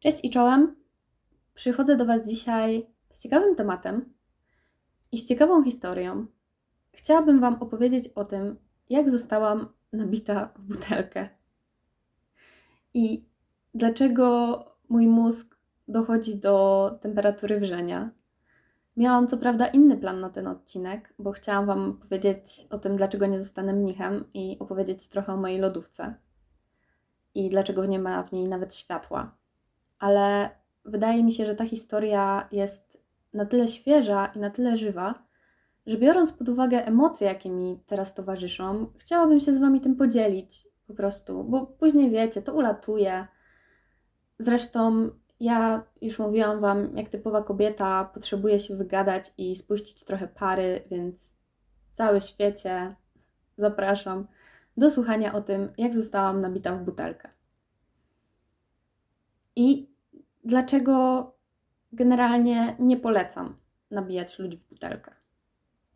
Cześć i czołem. Przychodzę do Was dzisiaj z ciekawym tematem i z ciekawą historią. Chciałabym Wam opowiedzieć o tym, jak zostałam nabita w butelkę i dlaczego mój mózg dochodzi do temperatury wrzenia. Miałam co prawda inny plan na ten odcinek, bo chciałam Wam powiedzieć o tym, dlaczego nie zostanę mnichem i opowiedzieć trochę o mojej lodówce i dlaczego nie ma w niej nawet światła. Ale wydaje mi się, że ta historia jest na tyle świeża i na tyle żywa, że biorąc pod uwagę emocje, jakie mi teraz towarzyszą, chciałabym się z Wami tym podzielić po prostu, bo później wiecie, to ulatuje. Zresztą ja już mówiłam Wam, jak typowa kobieta, potrzebuję się wygadać i spuścić trochę pary, więc cały świecie zapraszam do słuchania o tym, jak zostałam nabita w butelkę. I dlaczego generalnie nie polecam nabijać ludzi w butelkę.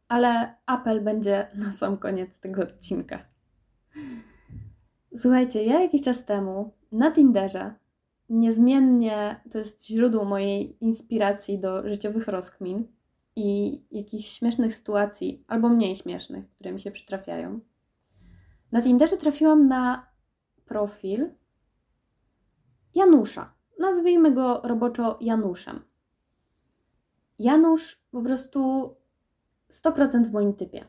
Ale apel będzie na sam koniec tego odcinka. Słuchajcie, ja jakiś czas temu na Tinderze niezmiennie to jest źródło mojej inspiracji do życiowych rozkmin i jakichś śmiesznych sytuacji, albo mniej śmiesznych, które mi się przytrafiają. Na Tinderze trafiłam na profil Janusza. Nazwijmy go roboczo Januszem. Janusz po prostu 100% w moim typie.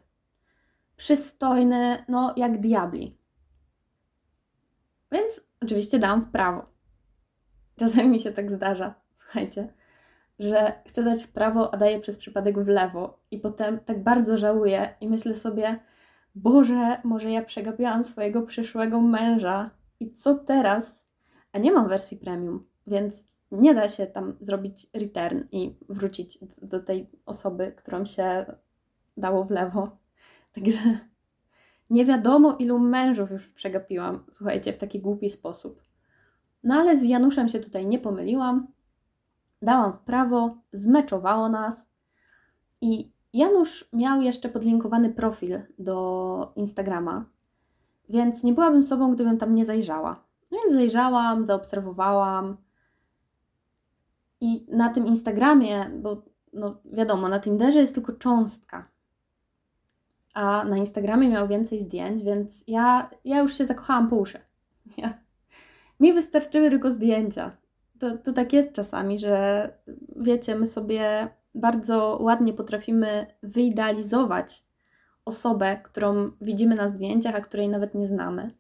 Przystojny, no jak diabli. Więc oczywiście dałam w prawo. Czasami mi się tak zdarza, słuchajcie, że chcę dać w prawo, a daję przez przypadek w lewo i potem tak bardzo żałuję i myślę sobie, Boże, może ja przegapiłam swojego przyszłego męża i co teraz? A nie mam wersji premium, więc nie da się tam zrobić return i wrócić do tej osoby, którą się dało w lewo. Także nie wiadomo, ilu mężów już przegapiłam, słuchajcie, w taki głupi sposób. No ale z Januszem się tutaj nie pomyliłam. Dałam w prawo, zmeczowało nas i Janusz miał jeszcze podlinkowany profil do Instagrama, więc nie byłabym sobą, gdybym tam nie zajrzała. No więc zajrzałam, zaobserwowałam. I na tym Instagramie, bo no wiadomo, na Tinderze jest tylko cząstka, a na Instagramie miał więcej zdjęć, więc ja, ja już się zakochałam po uszy. Ja, mi wystarczyły tylko zdjęcia. To, to tak jest czasami, że wiecie, my sobie bardzo ładnie potrafimy wyidealizować osobę, którą widzimy na zdjęciach, a której nawet nie znamy.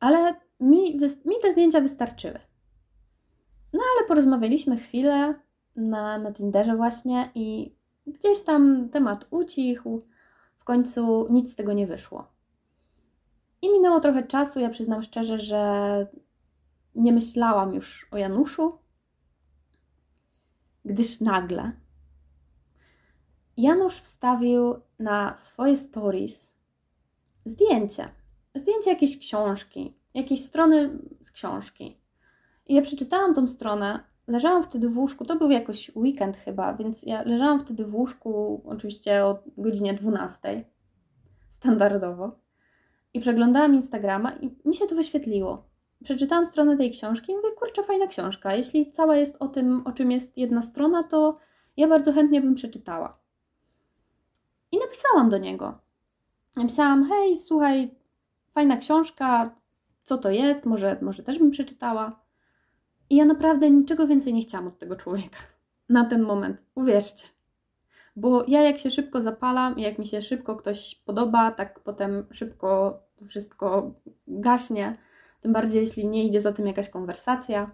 Ale mi, mi te zdjęcia wystarczyły. Porozmawialiśmy chwilę na, na Tinderze właśnie i gdzieś tam temat ucichł. W końcu nic z tego nie wyszło. I minęło trochę czasu. Ja przyznam szczerze, że nie myślałam już o Januszu, gdyż nagle Janusz wstawił na swoje stories zdjęcie. Zdjęcie jakiejś książki, jakiejś strony z książki. I ja przeczytałam tą stronę, leżałam wtedy w łóżku, to był jakoś weekend chyba, więc ja leżałam wtedy w łóżku, oczywiście o godzinie 12, standardowo. I przeglądałam Instagrama i mi się to wyświetliło przeczytałam stronę tej książki i mówię, kurczę, fajna książka. Jeśli cała jest o tym, o czym jest jedna strona, to ja bardzo chętnie bym przeczytała. I napisałam do niego. Napisałam, hej, słuchaj, fajna książka, co to jest, może, może też bym przeczytała. I ja naprawdę niczego więcej nie chciałam od tego człowieka na ten moment, uwierzcie. Bo ja jak się szybko zapalam jak mi się szybko ktoś podoba, tak potem szybko wszystko gaśnie tym bardziej jeśli nie idzie za tym jakaś konwersacja.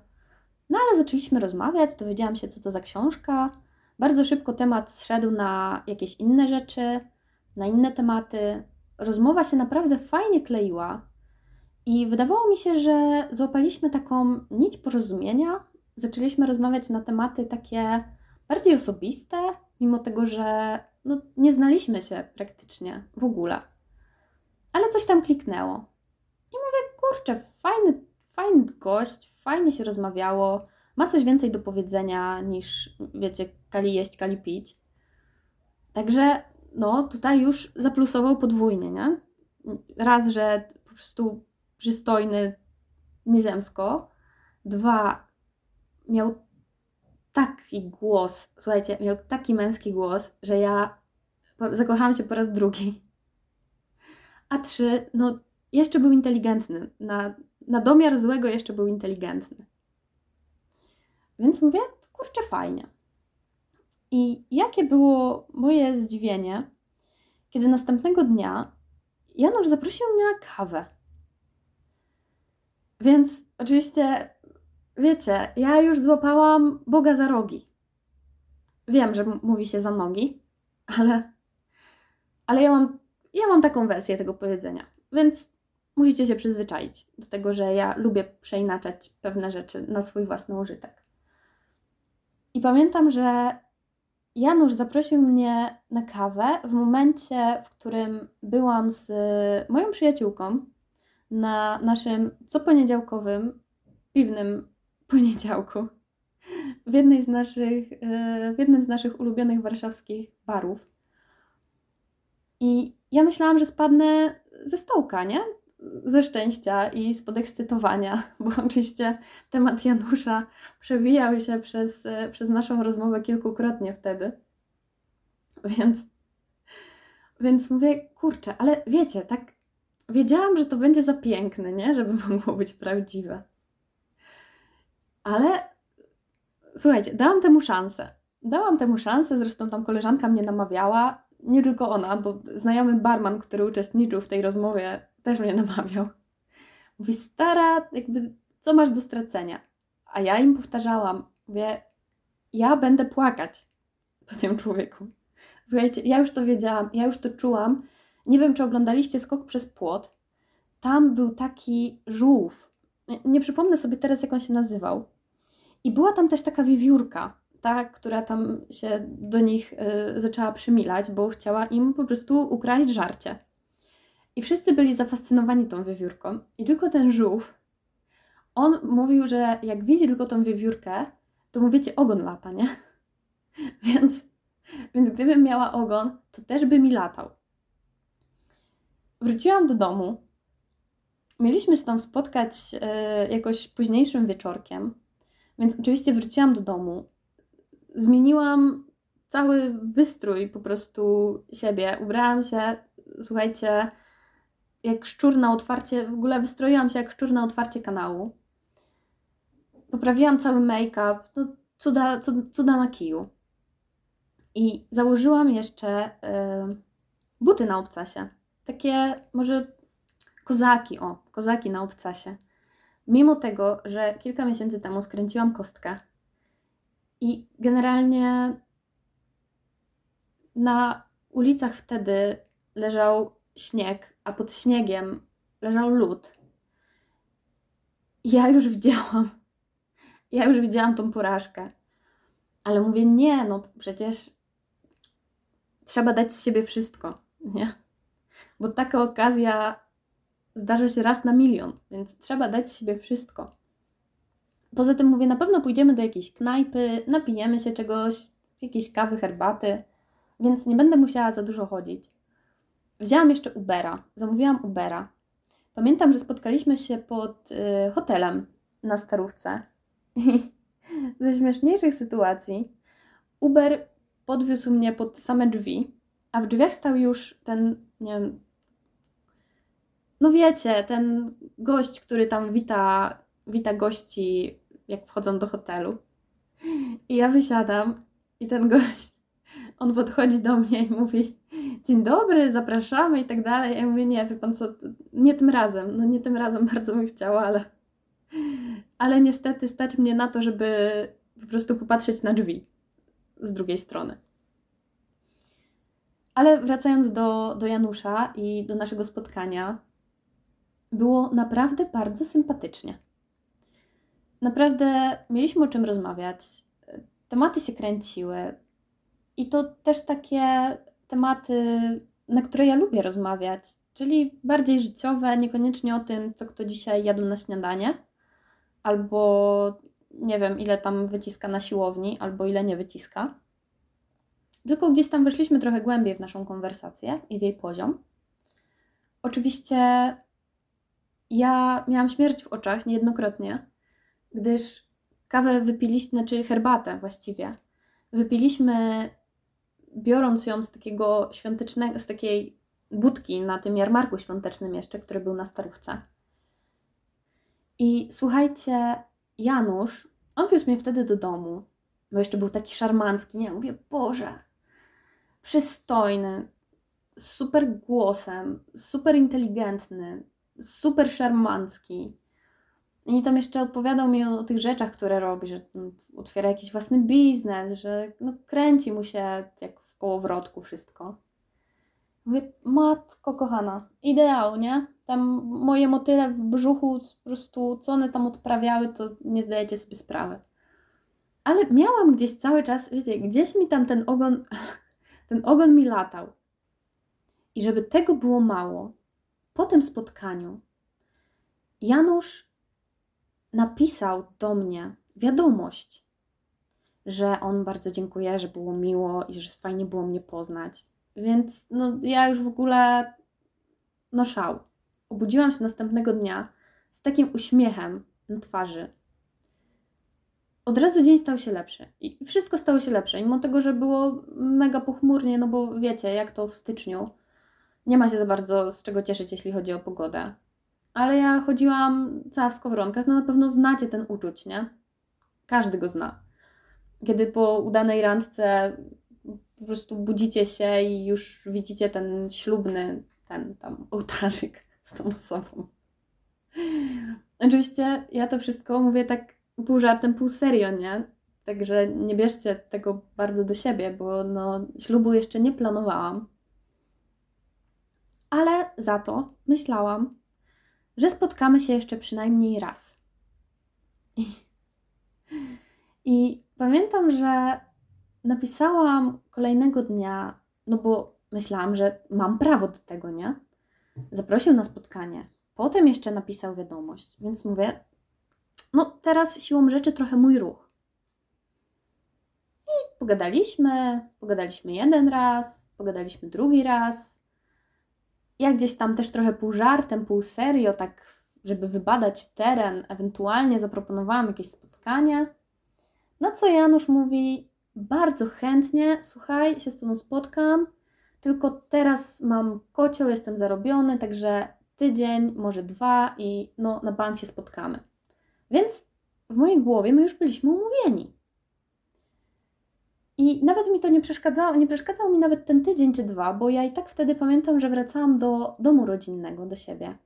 No ale zaczęliśmy rozmawiać, dowiedziałam się, co to za książka. Bardzo szybko temat zszedł na jakieś inne rzeczy, na inne tematy. Rozmowa się naprawdę fajnie kleiła i wydawało mi się, że złapaliśmy taką nić porozumienia. Zaczęliśmy rozmawiać na tematy takie bardziej osobiste, mimo tego, że no, nie znaliśmy się praktycznie w ogóle. Ale coś tam kliknęło kurczę, fajny, fajny gość, fajnie się rozmawiało, ma coś więcej do powiedzenia niż, wiecie, kali jeść, kali pić. Także, no, tutaj już zaplusował podwójnie, nie? Raz, że po prostu przystojny niezemsko. Dwa, miał taki głos, słuchajcie, miał taki męski głos, że ja zakochałam się po raz drugi. A trzy, no jeszcze był inteligentny. Na, na domiar złego jeszcze był inteligentny. Więc mówię, kurczę, fajnie. I jakie było moje zdziwienie, kiedy następnego dnia Janusz zaprosił mnie na kawę. Więc oczywiście, wiecie, ja już złapałam Boga za rogi. Wiem, że mówi się za nogi, ale, ale ja, mam, ja mam taką wersję tego powiedzenia. Więc musicie się przyzwyczaić do tego, że ja lubię przeinaczać pewne rzeczy na swój własny użytek. I pamiętam, że Janusz zaprosił mnie na kawę w momencie, w którym byłam z moją przyjaciółką na naszym coponiedziałkowym piwnym poniedziałku w, jednej z naszych, e, w jednym z naszych ulubionych warszawskich barów. I ja myślałam, że spadnę ze stołka, nie? Ze szczęścia i z podekscytowania, bo oczywiście temat Janusza przewijał się przez, e, przez naszą rozmowę kilkukrotnie wtedy. Więc, więc mówię, kurczę, ale wiecie, tak wiedziałam, że to będzie za piękne, nie? Żeby mogło być prawdziwe. Ale słuchajcie, dałam temu szansę. Dałam temu szansę, zresztą tam koleżanka mnie namawiała, nie tylko ona, bo znajomy barman, który uczestniczył w tej rozmowie, też mnie namawiał. Mówi, stara, jakby, co masz do stracenia? A ja im powtarzałam, mówię, ja będę płakać po tym człowieku. Słuchajcie, ja już to wiedziałam, ja już to czułam. Nie wiem, czy oglądaliście Skok przez płot. Tam był taki żółw. Nie przypomnę sobie teraz, jak on się nazywał. I była tam też taka wiewiórka, ta, która tam się do nich y, zaczęła przymilać, bo chciała im po prostu ukraść żarcie. I wszyscy byli zafascynowani tą wiewiórką. I tylko ten żółw, on mówił, że jak widzi tylko tą wiewiórkę, to mu wiecie, ogon lata, nie? Więc, więc gdybym miała ogon, to też by mi latał. Wróciłam do domu. Mieliśmy się tam spotkać y, jakoś późniejszym wieczorkiem, więc oczywiście wróciłam do domu. Zmieniłam cały wystrój po prostu siebie. Ubrałam się, słuchajcie, jak szczur na otwarcie, w ogóle wystroiłam się jak szczur na otwarcie kanału. Poprawiłam cały make-up, no cuda, cuda na kiju. I założyłam jeszcze y, buty na obcasie. Takie może kozaki, o, kozaki na obcasie. Mimo tego, że kilka miesięcy temu skręciłam kostkę i generalnie na ulicach wtedy leżał śnieg, a pod śniegiem leżał lód. Ja już widziałam, ja już widziałam tą porażkę. Ale mówię, nie, no przecież trzeba dać z siebie wszystko, nie? Bo taka okazja zdarza się raz na milion, więc trzeba dać z siebie wszystko. Poza tym mówię, na pewno pójdziemy do jakiejś knajpy, napijemy się czegoś, jakiejś kawy, herbaty, więc nie będę musiała za dużo chodzić. Wzięłam jeszcze Ubera, zamówiłam Ubera. Pamiętam, że spotkaliśmy się pod y, hotelem na Starówce. I ze śmieszniejszych sytuacji Uber podwiózł mnie pod same drzwi, a w drzwiach stał już ten, nie wiem, no wiecie, ten gość, który tam wita, wita gości, jak wchodzą do hotelu. I ja wysiadam i ten gość, on podchodzi do mnie i mówi dzień dobry, zapraszamy i tak dalej. Ja mówię, nie, wie pan co, nie tym razem, no nie tym razem bardzo bym chciała, ale, ale niestety stać mnie na to, żeby po prostu popatrzeć na drzwi z drugiej strony. Ale wracając do, do Janusza i do naszego spotkania, było naprawdę bardzo sympatycznie. Naprawdę mieliśmy o czym rozmawiać, tematy się kręciły i to też takie tematy, na które ja lubię rozmawiać, czyli bardziej życiowe, niekoniecznie o tym, co kto dzisiaj jadł na śniadanie, albo nie wiem, ile tam wyciska na siłowni, albo ile nie wyciska. Tylko gdzieś tam weszliśmy trochę głębiej w naszą konwersację i w jej poziom. Oczywiście ja miałam śmierć w oczach niejednokrotnie, gdyż kawę wypiliśmy, znaczy herbatę właściwie. Wypiliśmy, biorąc ją z takiego świątecznego, z takiej budki na tym jarmarku świątecznym jeszcze, który był na Starówce. I słuchajcie, Janusz, on wiózł mnie wtedy do domu, bo jeszcze był taki szarmancki, nie? Mówię, Boże, przystojny, super głosem, super inteligentny, super szarmancki. I tam jeszcze odpowiadał mi o, o, tych rzeczach, które robi, że otwiera jakiś własny biznes, że no, kręci mu się jak w kołowrotku wszystko. Mówię, matko kochana, ideał, nie? Tam moje motyle w brzuchu, po prostu co one tam odprawiały, to nie zdajecie sobie sprawy. Ale miałam gdzieś cały czas, wiecie, gdzieś mi tam ten ogon, ten ogon mi latał. I żeby tego było mało, po tym spotkaniu Janusz napisał do mnie wiadomość, że on bardzo dziękuje, że było miło i że fajnie było mnie poznać. Więc no, ja już w ogóle no szał. Obudziłam się następnego dnia z takim uśmiechem na twarzy. Od razu dzień stał się lepszy i wszystko stało się lepsze, mimo tego, że było mega pochmurnie, no bo wiecie, jak to w styczniu. Nie ma się za bardzo z czego cieszyć, jeśli chodzi o pogodę. Ale ja chodziłam cała w skowronkach, no na pewno znacie ten uczuć, nie? Każdy go zna. Kiedy po udanej randce po prostu budzicie się i już widzicie ten ślubny, ten tam ołtarzyk z tą osobą. Oczywiście ja to wszystko mówię tak pół żartem, pół serio, nie? Także nie bierzcie tego bardzo do siebie, bo no, ślubu jeszcze nie planowałam. Ale za to myślałam, że spotkamy się jeszcze przynajmniej raz. I, i pamiętam, że napisałam kolejnego dnia, no bo myślałam, że mam prawo do tego, nie? Zaprosił na spotkanie. Potem jeszcze napisał wiadomość, więc mówię, no teraz siłą rzeczy trochę mój ruch. I pogadaliśmy, pogadaliśmy jeden raz, pogadaliśmy drugi raz. Ja gdzieś tam też trochę pół żartem, pół serio, tak żeby wybadać teren, ewentualnie zaproponowałam jakieś spotkanie. Na co Janusz mówi, bardzo chętnie, słuchaj, się z Tobą spotkam, tylko teraz mam kocioł, jestem zarobiony, także tydzień, może dwa i no na bank się spotkamy. Więc w mojej głowie my już byliśmy umówieni. I nawet mi to nie przeszkadzało, nie przeszkadzał mi nawet ten tydzień czy dwa, bo ja i tak wtedy pamiętam, że wracałam do domu rodzinnego, do siebie.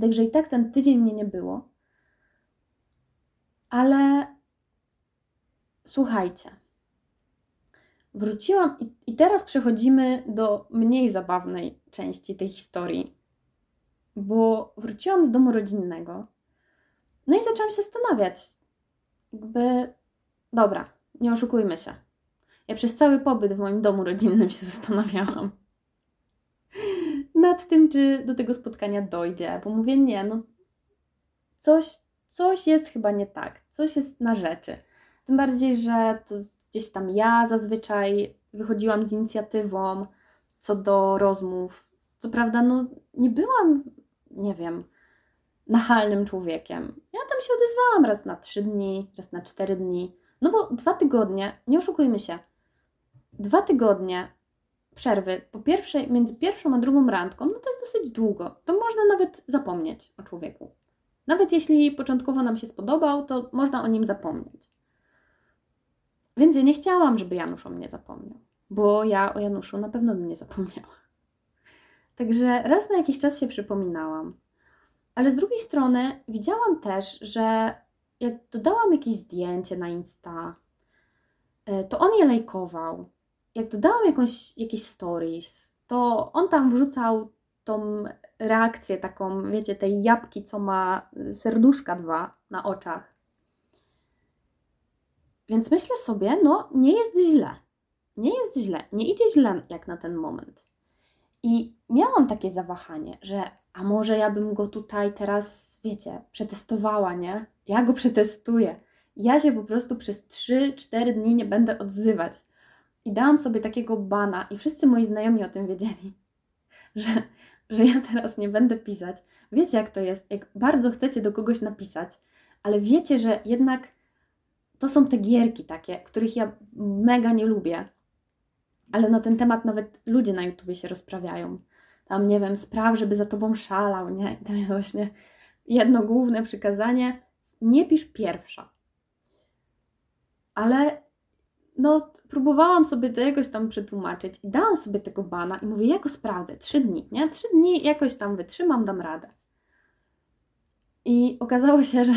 Także i tak ten tydzień mnie nie było. Ale słuchajcie, wróciłam i, i teraz przechodzimy do mniej zabawnej części tej historii, bo wróciłam z domu rodzinnego. No i zaczęłam się zastanawiać, jakby, dobra, nie oszukujmy się. Ja przez cały pobyt w moim domu rodzinnym się zastanawiałam nad tym, czy do tego spotkania dojdzie, bo mówię, nie, no coś, coś jest chyba nie tak, coś jest na rzeczy. Tym bardziej, że to gdzieś tam ja zazwyczaj wychodziłam z inicjatywą co do rozmów. Co prawda, no nie byłam, nie wiem, nachalnym człowiekiem. Ja tam się odezwałam raz na trzy dni, raz na cztery dni. No bo dwa tygodnie, nie oszukujmy się, dwa tygodnie przerwy po pierwszej, między pierwszą a drugą randką, no to jest dosyć długo. To można nawet zapomnieć o człowieku. Nawet jeśli początkowo nam się spodobał, to można o nim zapomnieć. Więc ja nie chciałam, żeby Janusz o mnie zapomniał, bo ja o Januszu na pewno bym nie zapomniała. Także raz na jakiś czas się przypominałam. Ale z drugiej strony widziałam też, że jak dodałam jakieś zdjęcie na Insta, e, to on je lajkował. Jak dodałam jakąś, jakieś stories, to on tam wrzucał tą reakcję taką, wiecie, tej jabłki, co ma serduszka dwa na oczach. Więc myślę sobie, no nie jest źle. Nie jest źle, nie idzie źle jak na ten moment. I miałam takie zawahanie, że a może ja bym go tutaj teraz, wiecie, przetestowała, nie? Ja go przetestuję. Ja się po prostu przez 3-4 dni nie będę odzywać. I dałam sobie takiego bana, i wszyscy moi znajomi o tym wiedzieli, że, że ja teraz nie będę pisać. Wiecie, jak to jest, jak bardzo chcecie do kogoś napisać, ale wiecie, że jednak to są te gierki takie, których ja mega nie lubię, ale na ten temat nawet ludzie na YouTubie się rozprawiają. Tam, nie wiem, spraw, żeby za tobą szalał, nie? I tam jest właśnie jedno główne przykazanie, nie pisz pierwsza. Ale no, próbowałam sobie to jakoś tam przetłumaczyć i dałam sobie tego bana i mówię, ja go sprawdzę, trzy dni, nie? Trzy dni jakoś tam wytrzymam, dam radę. I okazało się, że,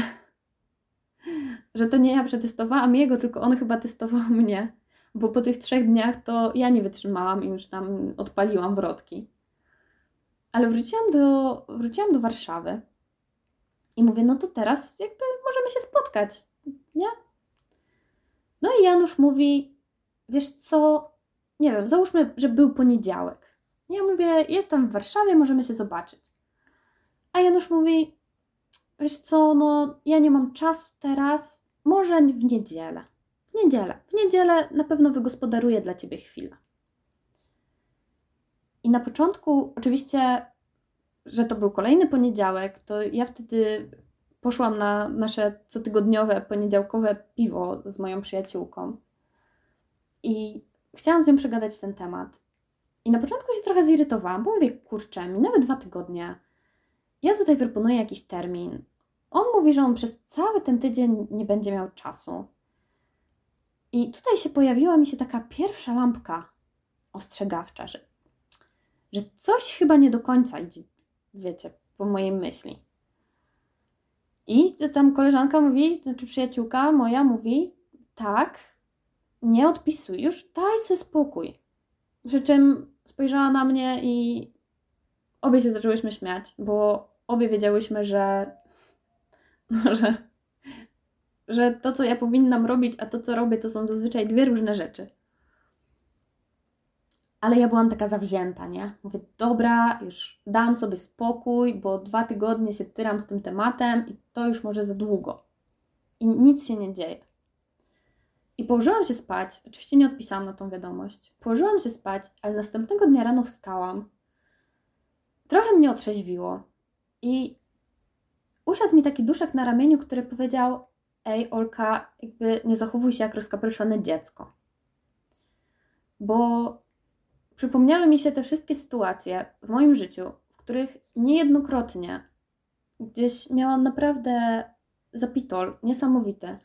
że to nie ja przetestowałam jego, tylko on chyba testował mnie, bo po tych trzech dniach to ja nie wytrzymałam i już tam odpaliłam wrotki. Ale wróciłam do, wróciłam do Warszawy i mówię, no to teraz jakby możemy się spotkać, nie? No i Janusz mówi, wiesz co, nie wiem, załóżmy, że był poniedziałek. Ja mówię, jestem w Warszawie, możemy się zobaczyć. A Janusz mówi, wiesz co, no ja nie mam czasu teraz, może w niedzielę. W niedzielę. W niedzielę na pewno wygospodaruję dla Ciebie chwilę. I na początku, oczywiście, że to był kolejny poniedziałek, to ja wtedy poszłam na nasze cotygodniowe, poniedziałkowe piwo z moją przyjaciółką. I chciałam z nią przegadać ten temat. I na początku się trochę zirytowałam, bo mówię, kurczę, minęły dwa tygodnie. Ja tutaj proponuję jakiś termin. On mówi, że on przez cały ten tydzień nie będzie miał czasu. I tutaj się pojawiła mi się taka pierwsza lampka ostrzegawcza, że, że coś chyba nie do końca idzie, wiecie, po mojej myśli. I tam koleżanka mówi, znaczy przyjaciółka moja mówi, tak, nie odpisuj, już daj sobie spokój. Przy czym spojrzała na mnie i obie się zaczęłyśmy śmiać, bo obie wiedziałyśmy, że, że, że to, co ja powinnam robić, a to, co robię, to są zazwyczaj dwie różne rzeczy. Ale ja byłam taka zawzięta, nie? Mówię, dobra, już dam sobie spokój, bo dwa tygodnie się tyram z tym tematem i to już może za długo. I nic się nie dzieje. I położyłam się spać. Oczywiście nie odpisałam na tą wiadomość. Położyłam się spać, ale następnego dnia rano wstałam. Trochę mnie otrzeźwiło. I usiadł mi taki duszek na ramieniu, który powiedział: Ej, Olka, jakby nie zachowuj się jak rozkapryszone dziecko. Bo przypomniały mi się te wszystkie sytuacje w moim życiu, w których niejednokrotnie gdzieś miałam naprawdę zapitol niesamowity.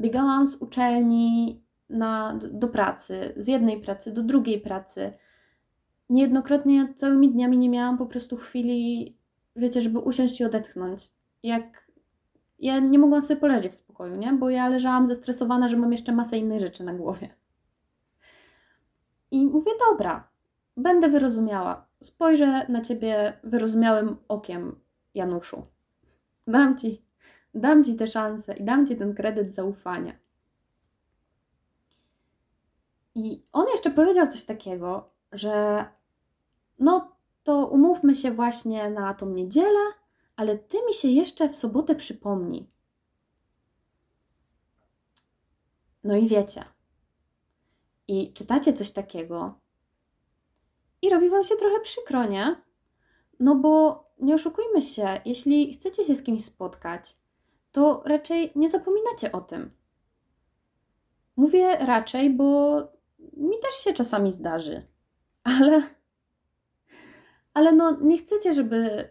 Biegałam z uczelni na, do pracy, z jednej pracy do drugiej pracy. Niejednokrotnie całymi dniami nie miałam po prostu chwili, wiecie, żeby usiąść i odetchnąć. Jak ja nie mogłam sobie poleżeć w spokoju, nie? Bo ja leżałam zestresowana, że mam jeszcze masę innych rzeczy na głowie. I mówię, dobra, Będę wyrozumiała. Spojrzę na ciebie wyrozumiałym okiem, Januszu. Dam ci, dam ci tę szansę i dam ci ten kredyt zaufania. I on jeszcze powiedział coś takiego, że no to umówmy się właśnie na tą niedzielę, ale ty mi się jeszcze w sobotę przypomnij. No i wiecie. I czytacie coś takiego, i robi Wam się trochę przykro, nie? No bo nie oszukujmy się, jeśli chcecie się z kimś spotkać, to raczej nie zapominacie o tym. Mówię raczej, bo mi też się czasami zdarzy, ale, ale no nie chcecie, żeby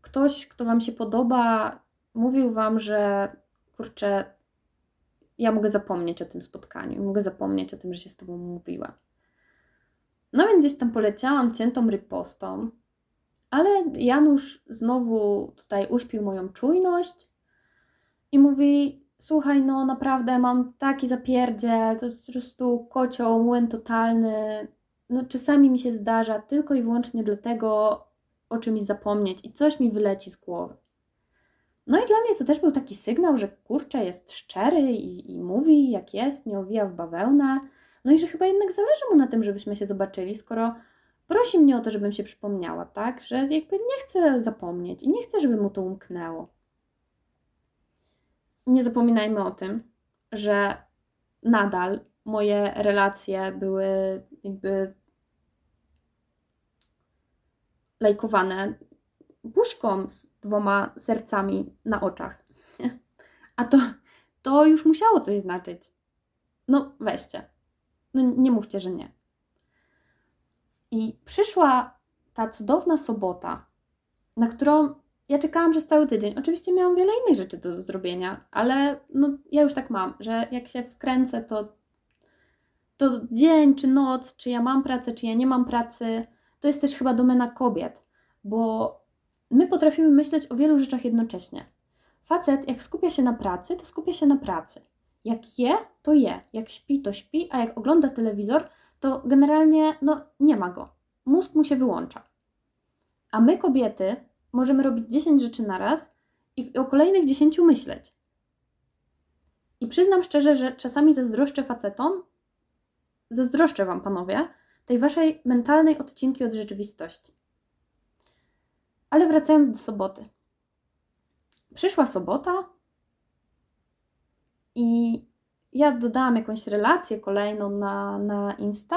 ktoś, kto Wam się podoba, mówił Wam, że kurczę, ja mogę zapomnieć o tym spotkaniu, mogę zapomnieć o tym, że się z Tobą mówiła. No więc gdzieś tam poleciałam ciętą rypostą, ale Janusz znowu tutaj uśpił moją czujność i mówi: Słuchaj, no naprawdę mam taki zapierdziel, to po prostu kocioł, młyn totalny. No czasami mi się zdarza tylko i wyłącznie dlatego o czymś zapomnieć i coś mi wyleci z głowy. No i dla mnie to też był taki sygnał, że kurczę jest szczery i, i mówi jak jest, nie owija w bawełnę. No i że chyba jednak zależy mu na tym, żebyśmy się zobaczyli, skoro prosi mnie o to, żebym się przypomniała, tak? Że jakby nie chcę zapomnieć i nie chcę, żeby mu to umknęło. Nie zapominajmy o tym, że nadal moje relacje były jakby lajkowane buźką z dwoma sercami na oczach. A to, to już musiało coś znaczyć. No weźcie. No, nie mówcie, że nie. I przyszła ta cudowna sobota, na którą ja czekałam przez cały tydzień. Oczywiście miałam wiele innych rzeczy do zrobienia, ale no, ja już tak mam, że jak się wkręcę, to, to dzień czy noc, czy ja mam pracę, czy ja nie mam pracy, to jest też chyba domena kobiet, bo my potrafimy myśleć o wielu rzeczach jednocześnie. Facet, jak skupia się na pracy, to skupia się na pracy. Jak je, to je. Jak śpi, to śpi, a jak ogląda telewizor, to generalnie no, nie ma go. Mózg mu się wyłącza. A my, kobiety, możemy robić 10 rzeczy na raz i o kolejnych 10 myśleć. I przyznam szczerze, że czasami zazdroszczę facetom, zazdroszczę Wam, panowie, tej Waszej mentalnej odcinki od rzeczywistości. Ale wracając do soboty. Przyszła sobota i ja dodałam jakąś relację kolejną na, na Insta.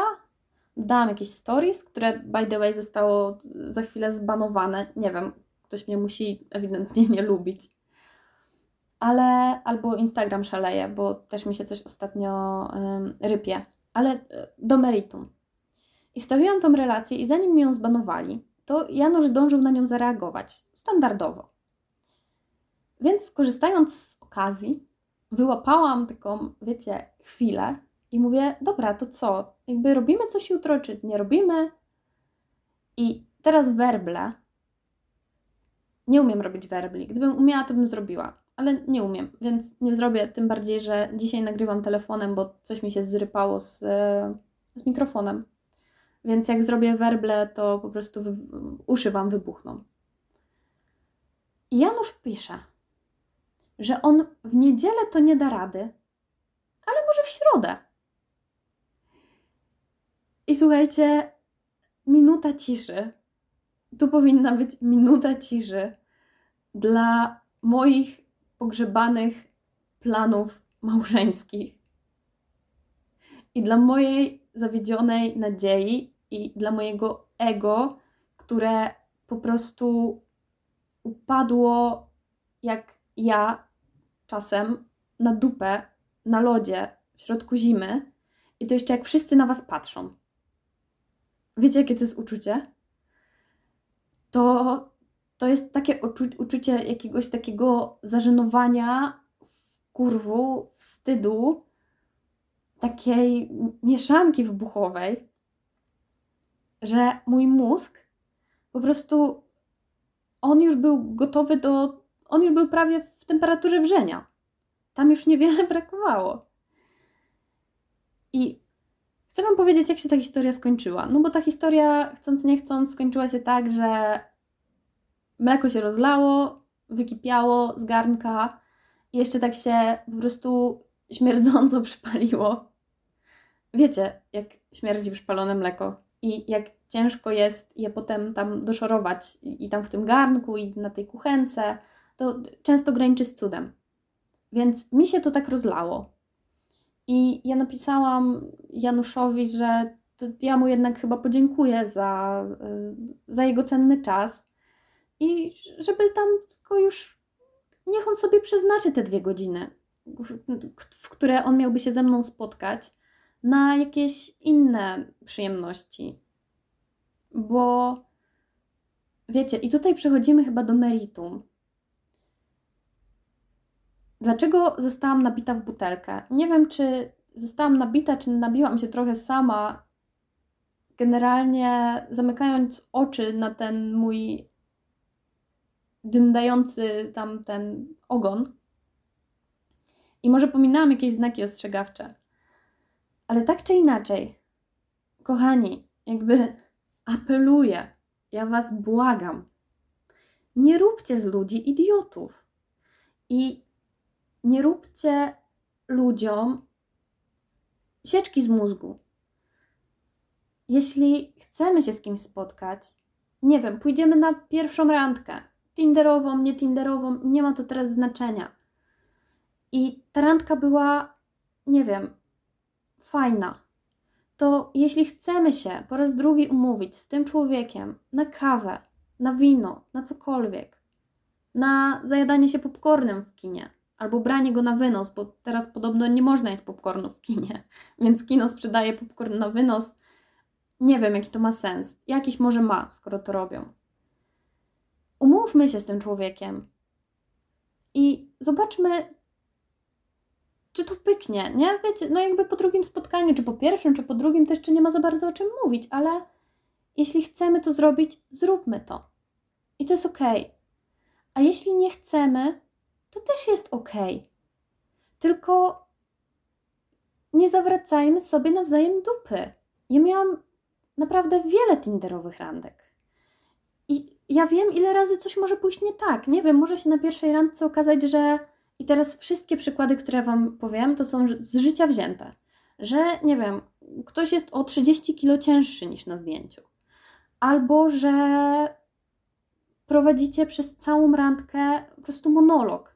Dodałam jakieś stories, które by the way zostało za chwilę zbanowane. Nie wiem, ktoś mnie musi ewidentnie nie lubić. Ale albo Instagram szaleje, bo też mi się coś ostatnio um, rypie. Ale e, do meritum. I wstawiłam tą relację i zanim mi ją zbanowali, to Janusz zdążył na nią zareagować standardowo. Więc korzystając z okazji, wyłapałam taką, wiecie, chwilę i mówię: Dobra, to co? Jakby robimy coś jutro, czy nie robimy? I teraz werble. Nie umiem robić werbli. Gdybym umiała, to bym zrobiła, ale nie umiem, więc nie zrobię. Tym bardziej, że dzisiaj nagrywam telefonem, bo coś mi się zrypało z, z mikrofonem. Więc jak zrobię werble, to po prostu uszy Wam wybuchną. I Janusz pisze, że on w niedzielę to nie da rady, ale może w środę. I słuchajcie, minuta ciszy. Tu powinna być minuta ciszy dla moich pogrzebanych planów małżeńskich i dla mojej zawiedzionej nadziei i dla mojego ego, które po prostu upadło jak ja czasem na dupę, na lodzie w środku zimy i to jeszcze jak wszyscy na was patrzą. Wiecie, jakie to jest uczucie? To, to jest takie uczu uczucie jakiegoś takiego zażenowania, kurwu, wstydu, takiej mieszanki wybuchowej, że mój mózg po prostu on już był gotowy do. On już był prawie w temperaturze wrzenia. Tam już niewiele brakowało. I chcę Wam powiedzieć, jak się ta historia skończyła. No bo ta historia, chcąc nie chcąc, skończyła się tak, że mleko się rozlało, wykipiało z garnka i jeszcze tak się po prostu śmierdząco przypaliło. Wiecie, jak śmierdzi przypalone mleko i jak ciężko jest je potem tam doszorować i, tam w tym garnku i na tej kuchence, to często graniczy z cudem. Więc mi się to tak rozlało. I ja napisałam Januszowi, że ja mu jednak chyba podziękuję za, za jego cenny czas i żeby tam tylko już niech on sobie przeznaczy te dwie godziny, w, które on miałby się ze mną spotkać na jakieś inne przyjemności. Bo wiecie, i tutaj przechodzimy chyba do meritum. Dlaczego zostałam nabita w butelkę? Nie wiem, czy zostałam nabita, czy nabiłam się trochę sama, generalnie zamykając oczy na ten mój dyndający tam ten ogon. I może pominęłam jakieś znaki ostrzegawcze. Ale tak czy inaczej, kochani, jakby apeluję, ja was błagam, nie róbcie z ludzi idiotów. I nie róbcie ludziom sieczki z mózgu. Jeśli chcemy się z kimś spotkać, nie wiem, pójdziemy na pierwszą randkę, tinderową, nie tinderową, nie ma to teraz znaczenia. I ta randka była, nie wiem, fajna, to jeśli chcemy się po raz drugi umówić z tym człowiekiem na kawę, na wino, na cokolwiek, na zajadanie się popcornem w kinie albo branie go na wynos, bo teraz podobno nie można jeść popcornu w kinie, więc kino sprzedaje popcorn na wynos. Nie wiem, jaki to ma sens. Jakiś może ma, skoro to robią. Umówmy się z tym człowiekiem i zobaczmy, czy to pyknie, nie? Wiecie, no jakby po drugim spotkaniu, czy po pierwszym, czy po drugim, to jeszcze nie ma za bardzo o czym mówić, ale jeśli chcemy to zrobić, zróbmy to. I to jest ok. A jeśli nie chcemy, to też jest ok. Tylko nie zawracajmy sobie nawzajem dupy. Ja miałam naprawdę wiele tinderowych randek. I ja wiem, ile razy coś może pójść nie tak. Nie wiem, może się na pierwszej randce okazać, że. I teraz wszystkie przykłady, które Wam powiem, to są z życia wzięte. Że, nie wiem, ktoś jest o 30 kilo cięższy niż na zdjęciu. Albo, że prowadzicie przez całą randkę po prostu monolog.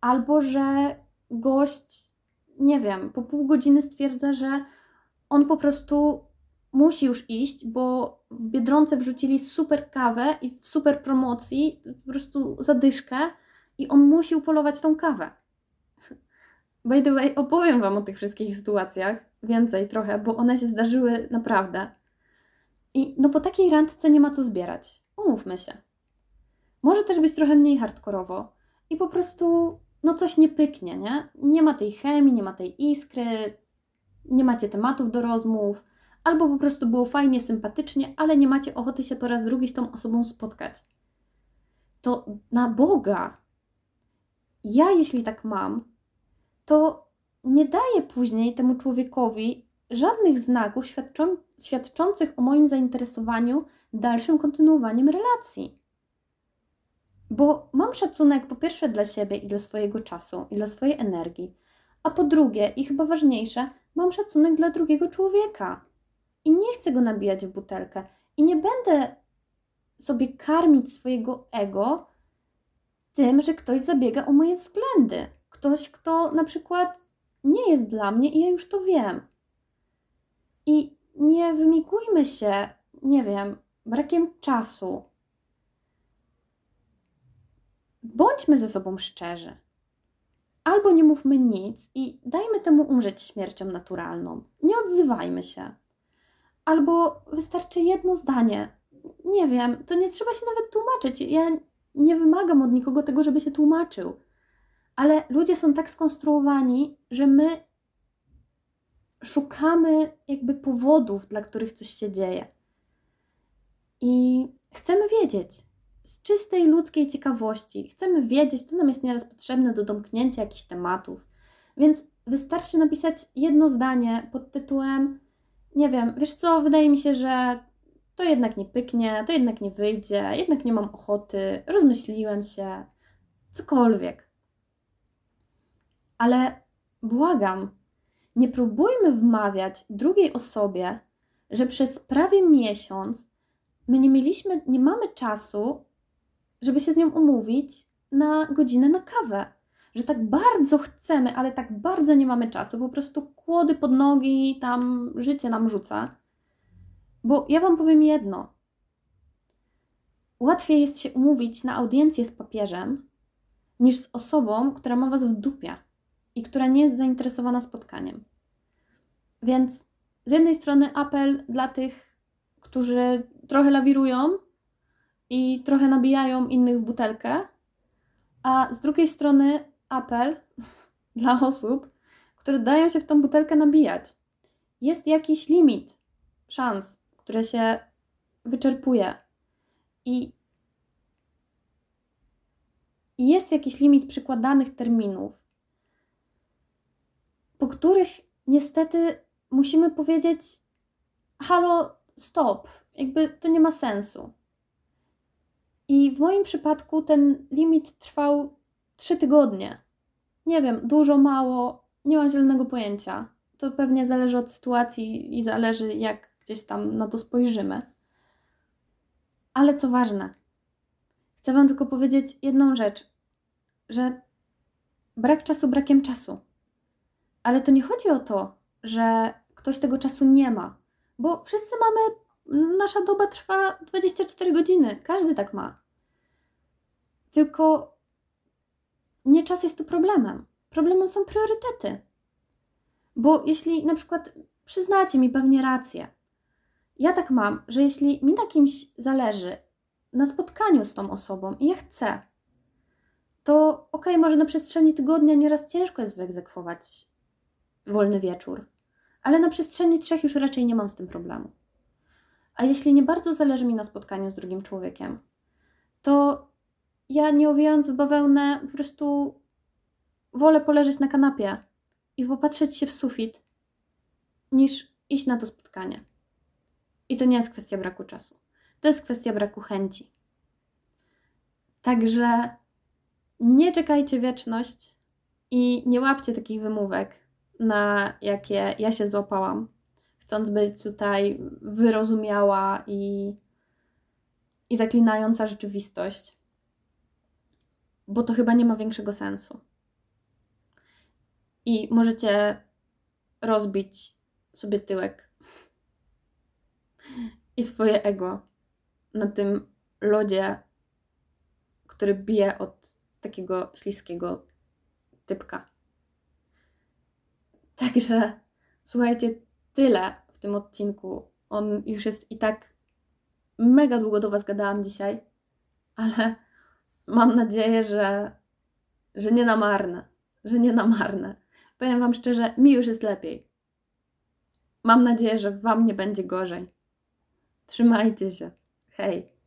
Albo, że gość, nie wiem, po pół godziny stwierdza, że on po prostu musi już iść, bo w Biedronce wrzucili super kawę i w super promocji, po prostu zadyszkę i on musi upolować tą kawę. By the way, opowiem Wam o tych wszystkich sytuacjach więcej trochę, bo one się zdarzyły naprawdę. I no po takiej randce nie ma co zbierać. Umówmy się. Może też być trochę mniej hardkorowo i po prostu no coś nie pyknie, nie? Nie ma tej chemii, nie ma tej iskry, nie macie tematów do rozmów, albo po prostu było fajnie, sympatycznie, ale nie macie ochoty się po raz drugi z tą osobą spotkać. To na Boga, ja jeśli tak mam, to nie daję później temu człowiekowi żadnych znaków świadczą, świadczących o moim zainteresowaniu dalszym kontynuowaniem relacji. Bo mam szacunek po pierwsze dla siebie i dla swojego czasu i dla swojej energii, a po drugie, i chyba ważniejsze, mam szacunek dla drugiego człowieka i nie chcę go nabijać w butelkę i nie będę sobie karmić swojego ego tym, że ktoś zabiega o moje względy. Ktoś, kto na przykład nie jest dla mnie i ja już to wiem. I nie wymigujmy się, nie wiem, brakiem czasu. Bądźmy ze sobą szczerzy. Albo nie mówmy nic i dajmy temu umrzeć śmiercią naturalną. Nie odzywajmy się. Albo wystarczy jedno zdanie. Nie wiem, to nie trzeba się nawet tłumaczyć. Ja nie wymagam od nikogo tego, żeby się tłumaczył. Ale ludzie są tak skonstruowani, że my szukamy jakby powodów, dla których coś się dzieje. I chcemy wiedzieć, z czystej ludzkiej ciekawości, chcemy wiedzieć, to nam jest nieraz potrzebne do domknięcia jakichś tematów. Więc wystarczy napisać jedno zdanie pod tytułem nie wiem, wiesz co, wydaje mi się, że to jednak nie pyknie, to jednak nie wyjdzie, jednak nie mam ochoty, rozmyśliłem się, cokolwiek. Ale błagam, nie próbujmy wmawiać drugiej osobie, że przez prawie miesiąc my nie mieliśmy, nie mamy czasu, żeby się z nią umówić na godzinę na kawę że tak bardzo chcemy, ale tak bardzo nie mamy czasu, po prostu kłody pod nogi, tam życie nam rzuca. Bo ja Wam powiem jedno. Łatwiej jest się umówić na audiencję z papieżem, niż z osobą, która ma Was w dupie i która nie jest zainteresowana spotkaniem. Więc z jednej strony apel dla tych, którzy trochę lawirują i trochę nabijają innych w butelkę, a z drugiej strony apel dla osób, które dają się w tą butelkę nabijać. Jest jakiś limit szans, które się wyczerpuje. I jest jakiś limit przykładanych terminów, po których niestety musimy powiedzieć: halo, stop, jakby to nie ma sensu. I w moim przypadku ten limit trwał trzy tygodnie. Nie wiem, dużo, mało, nie mam zielonego pojęcia. To pewnie zależy od sytuacji i zależy, jak gdzieś tam na to spojrzymy. Ale co ważne, chcę Wam tylko powiedzieć jedną rzecz, że brak czasu brakiem czasu. Ale to nie chodzi o to, że ktoś tego czasu nie ma, bo wszyscy mamy, nasza doba trwa 24 godziny, każdy tak ma. Tylko nie czas jest tu problemem. Problemem są priorytety. Bo jeśli na przykład przyznacie mi pewnie rację, ja tak mam, że jeśli mi na kimś zależy, na spotkaniu z tą osobą i ja chcę, to okej, okay, może na przestrzeni tygodnia nieraz ciężko jest wyegzekwować wolny wieczór, ale na przestrzeni trzech już raczej nie mam z tym problemu. A jeśli nie bardzo zależy mi na spotkaniu z drugim człowiekiem, to ja nie owijając w bawełnę, po prostu wolę poleżeć na kanapie i popatrzeć się w sufit, niż iść na to spotkanie. I to nie jest kwestia braku czasu. To jest kwestia braku chęci. Także nie czekajcie wieczność i nie łapcie takich wymówek, na jakie ja się złapałam, chcąc być tutaj wyrozumiała i, i zaklinająca rzeczywistość, bo to chyba nie ma większego sensu. I możecie rozbić sobie tyłek i swoje ego na tym lodzie, który bije od takiego śliskiego typka. Także słuchajcie, tyle w tym odcinku. On już jest i tak mega długo do Was gadałam dzisiaj, ale mam nadzieję, że, że nie na marne. Że nie na marne. Powiem Wam szczerze, mi już jest lepiej. Mam nadzieję, że Wam nie będzie gorzej. Trzymajcie się. Hej.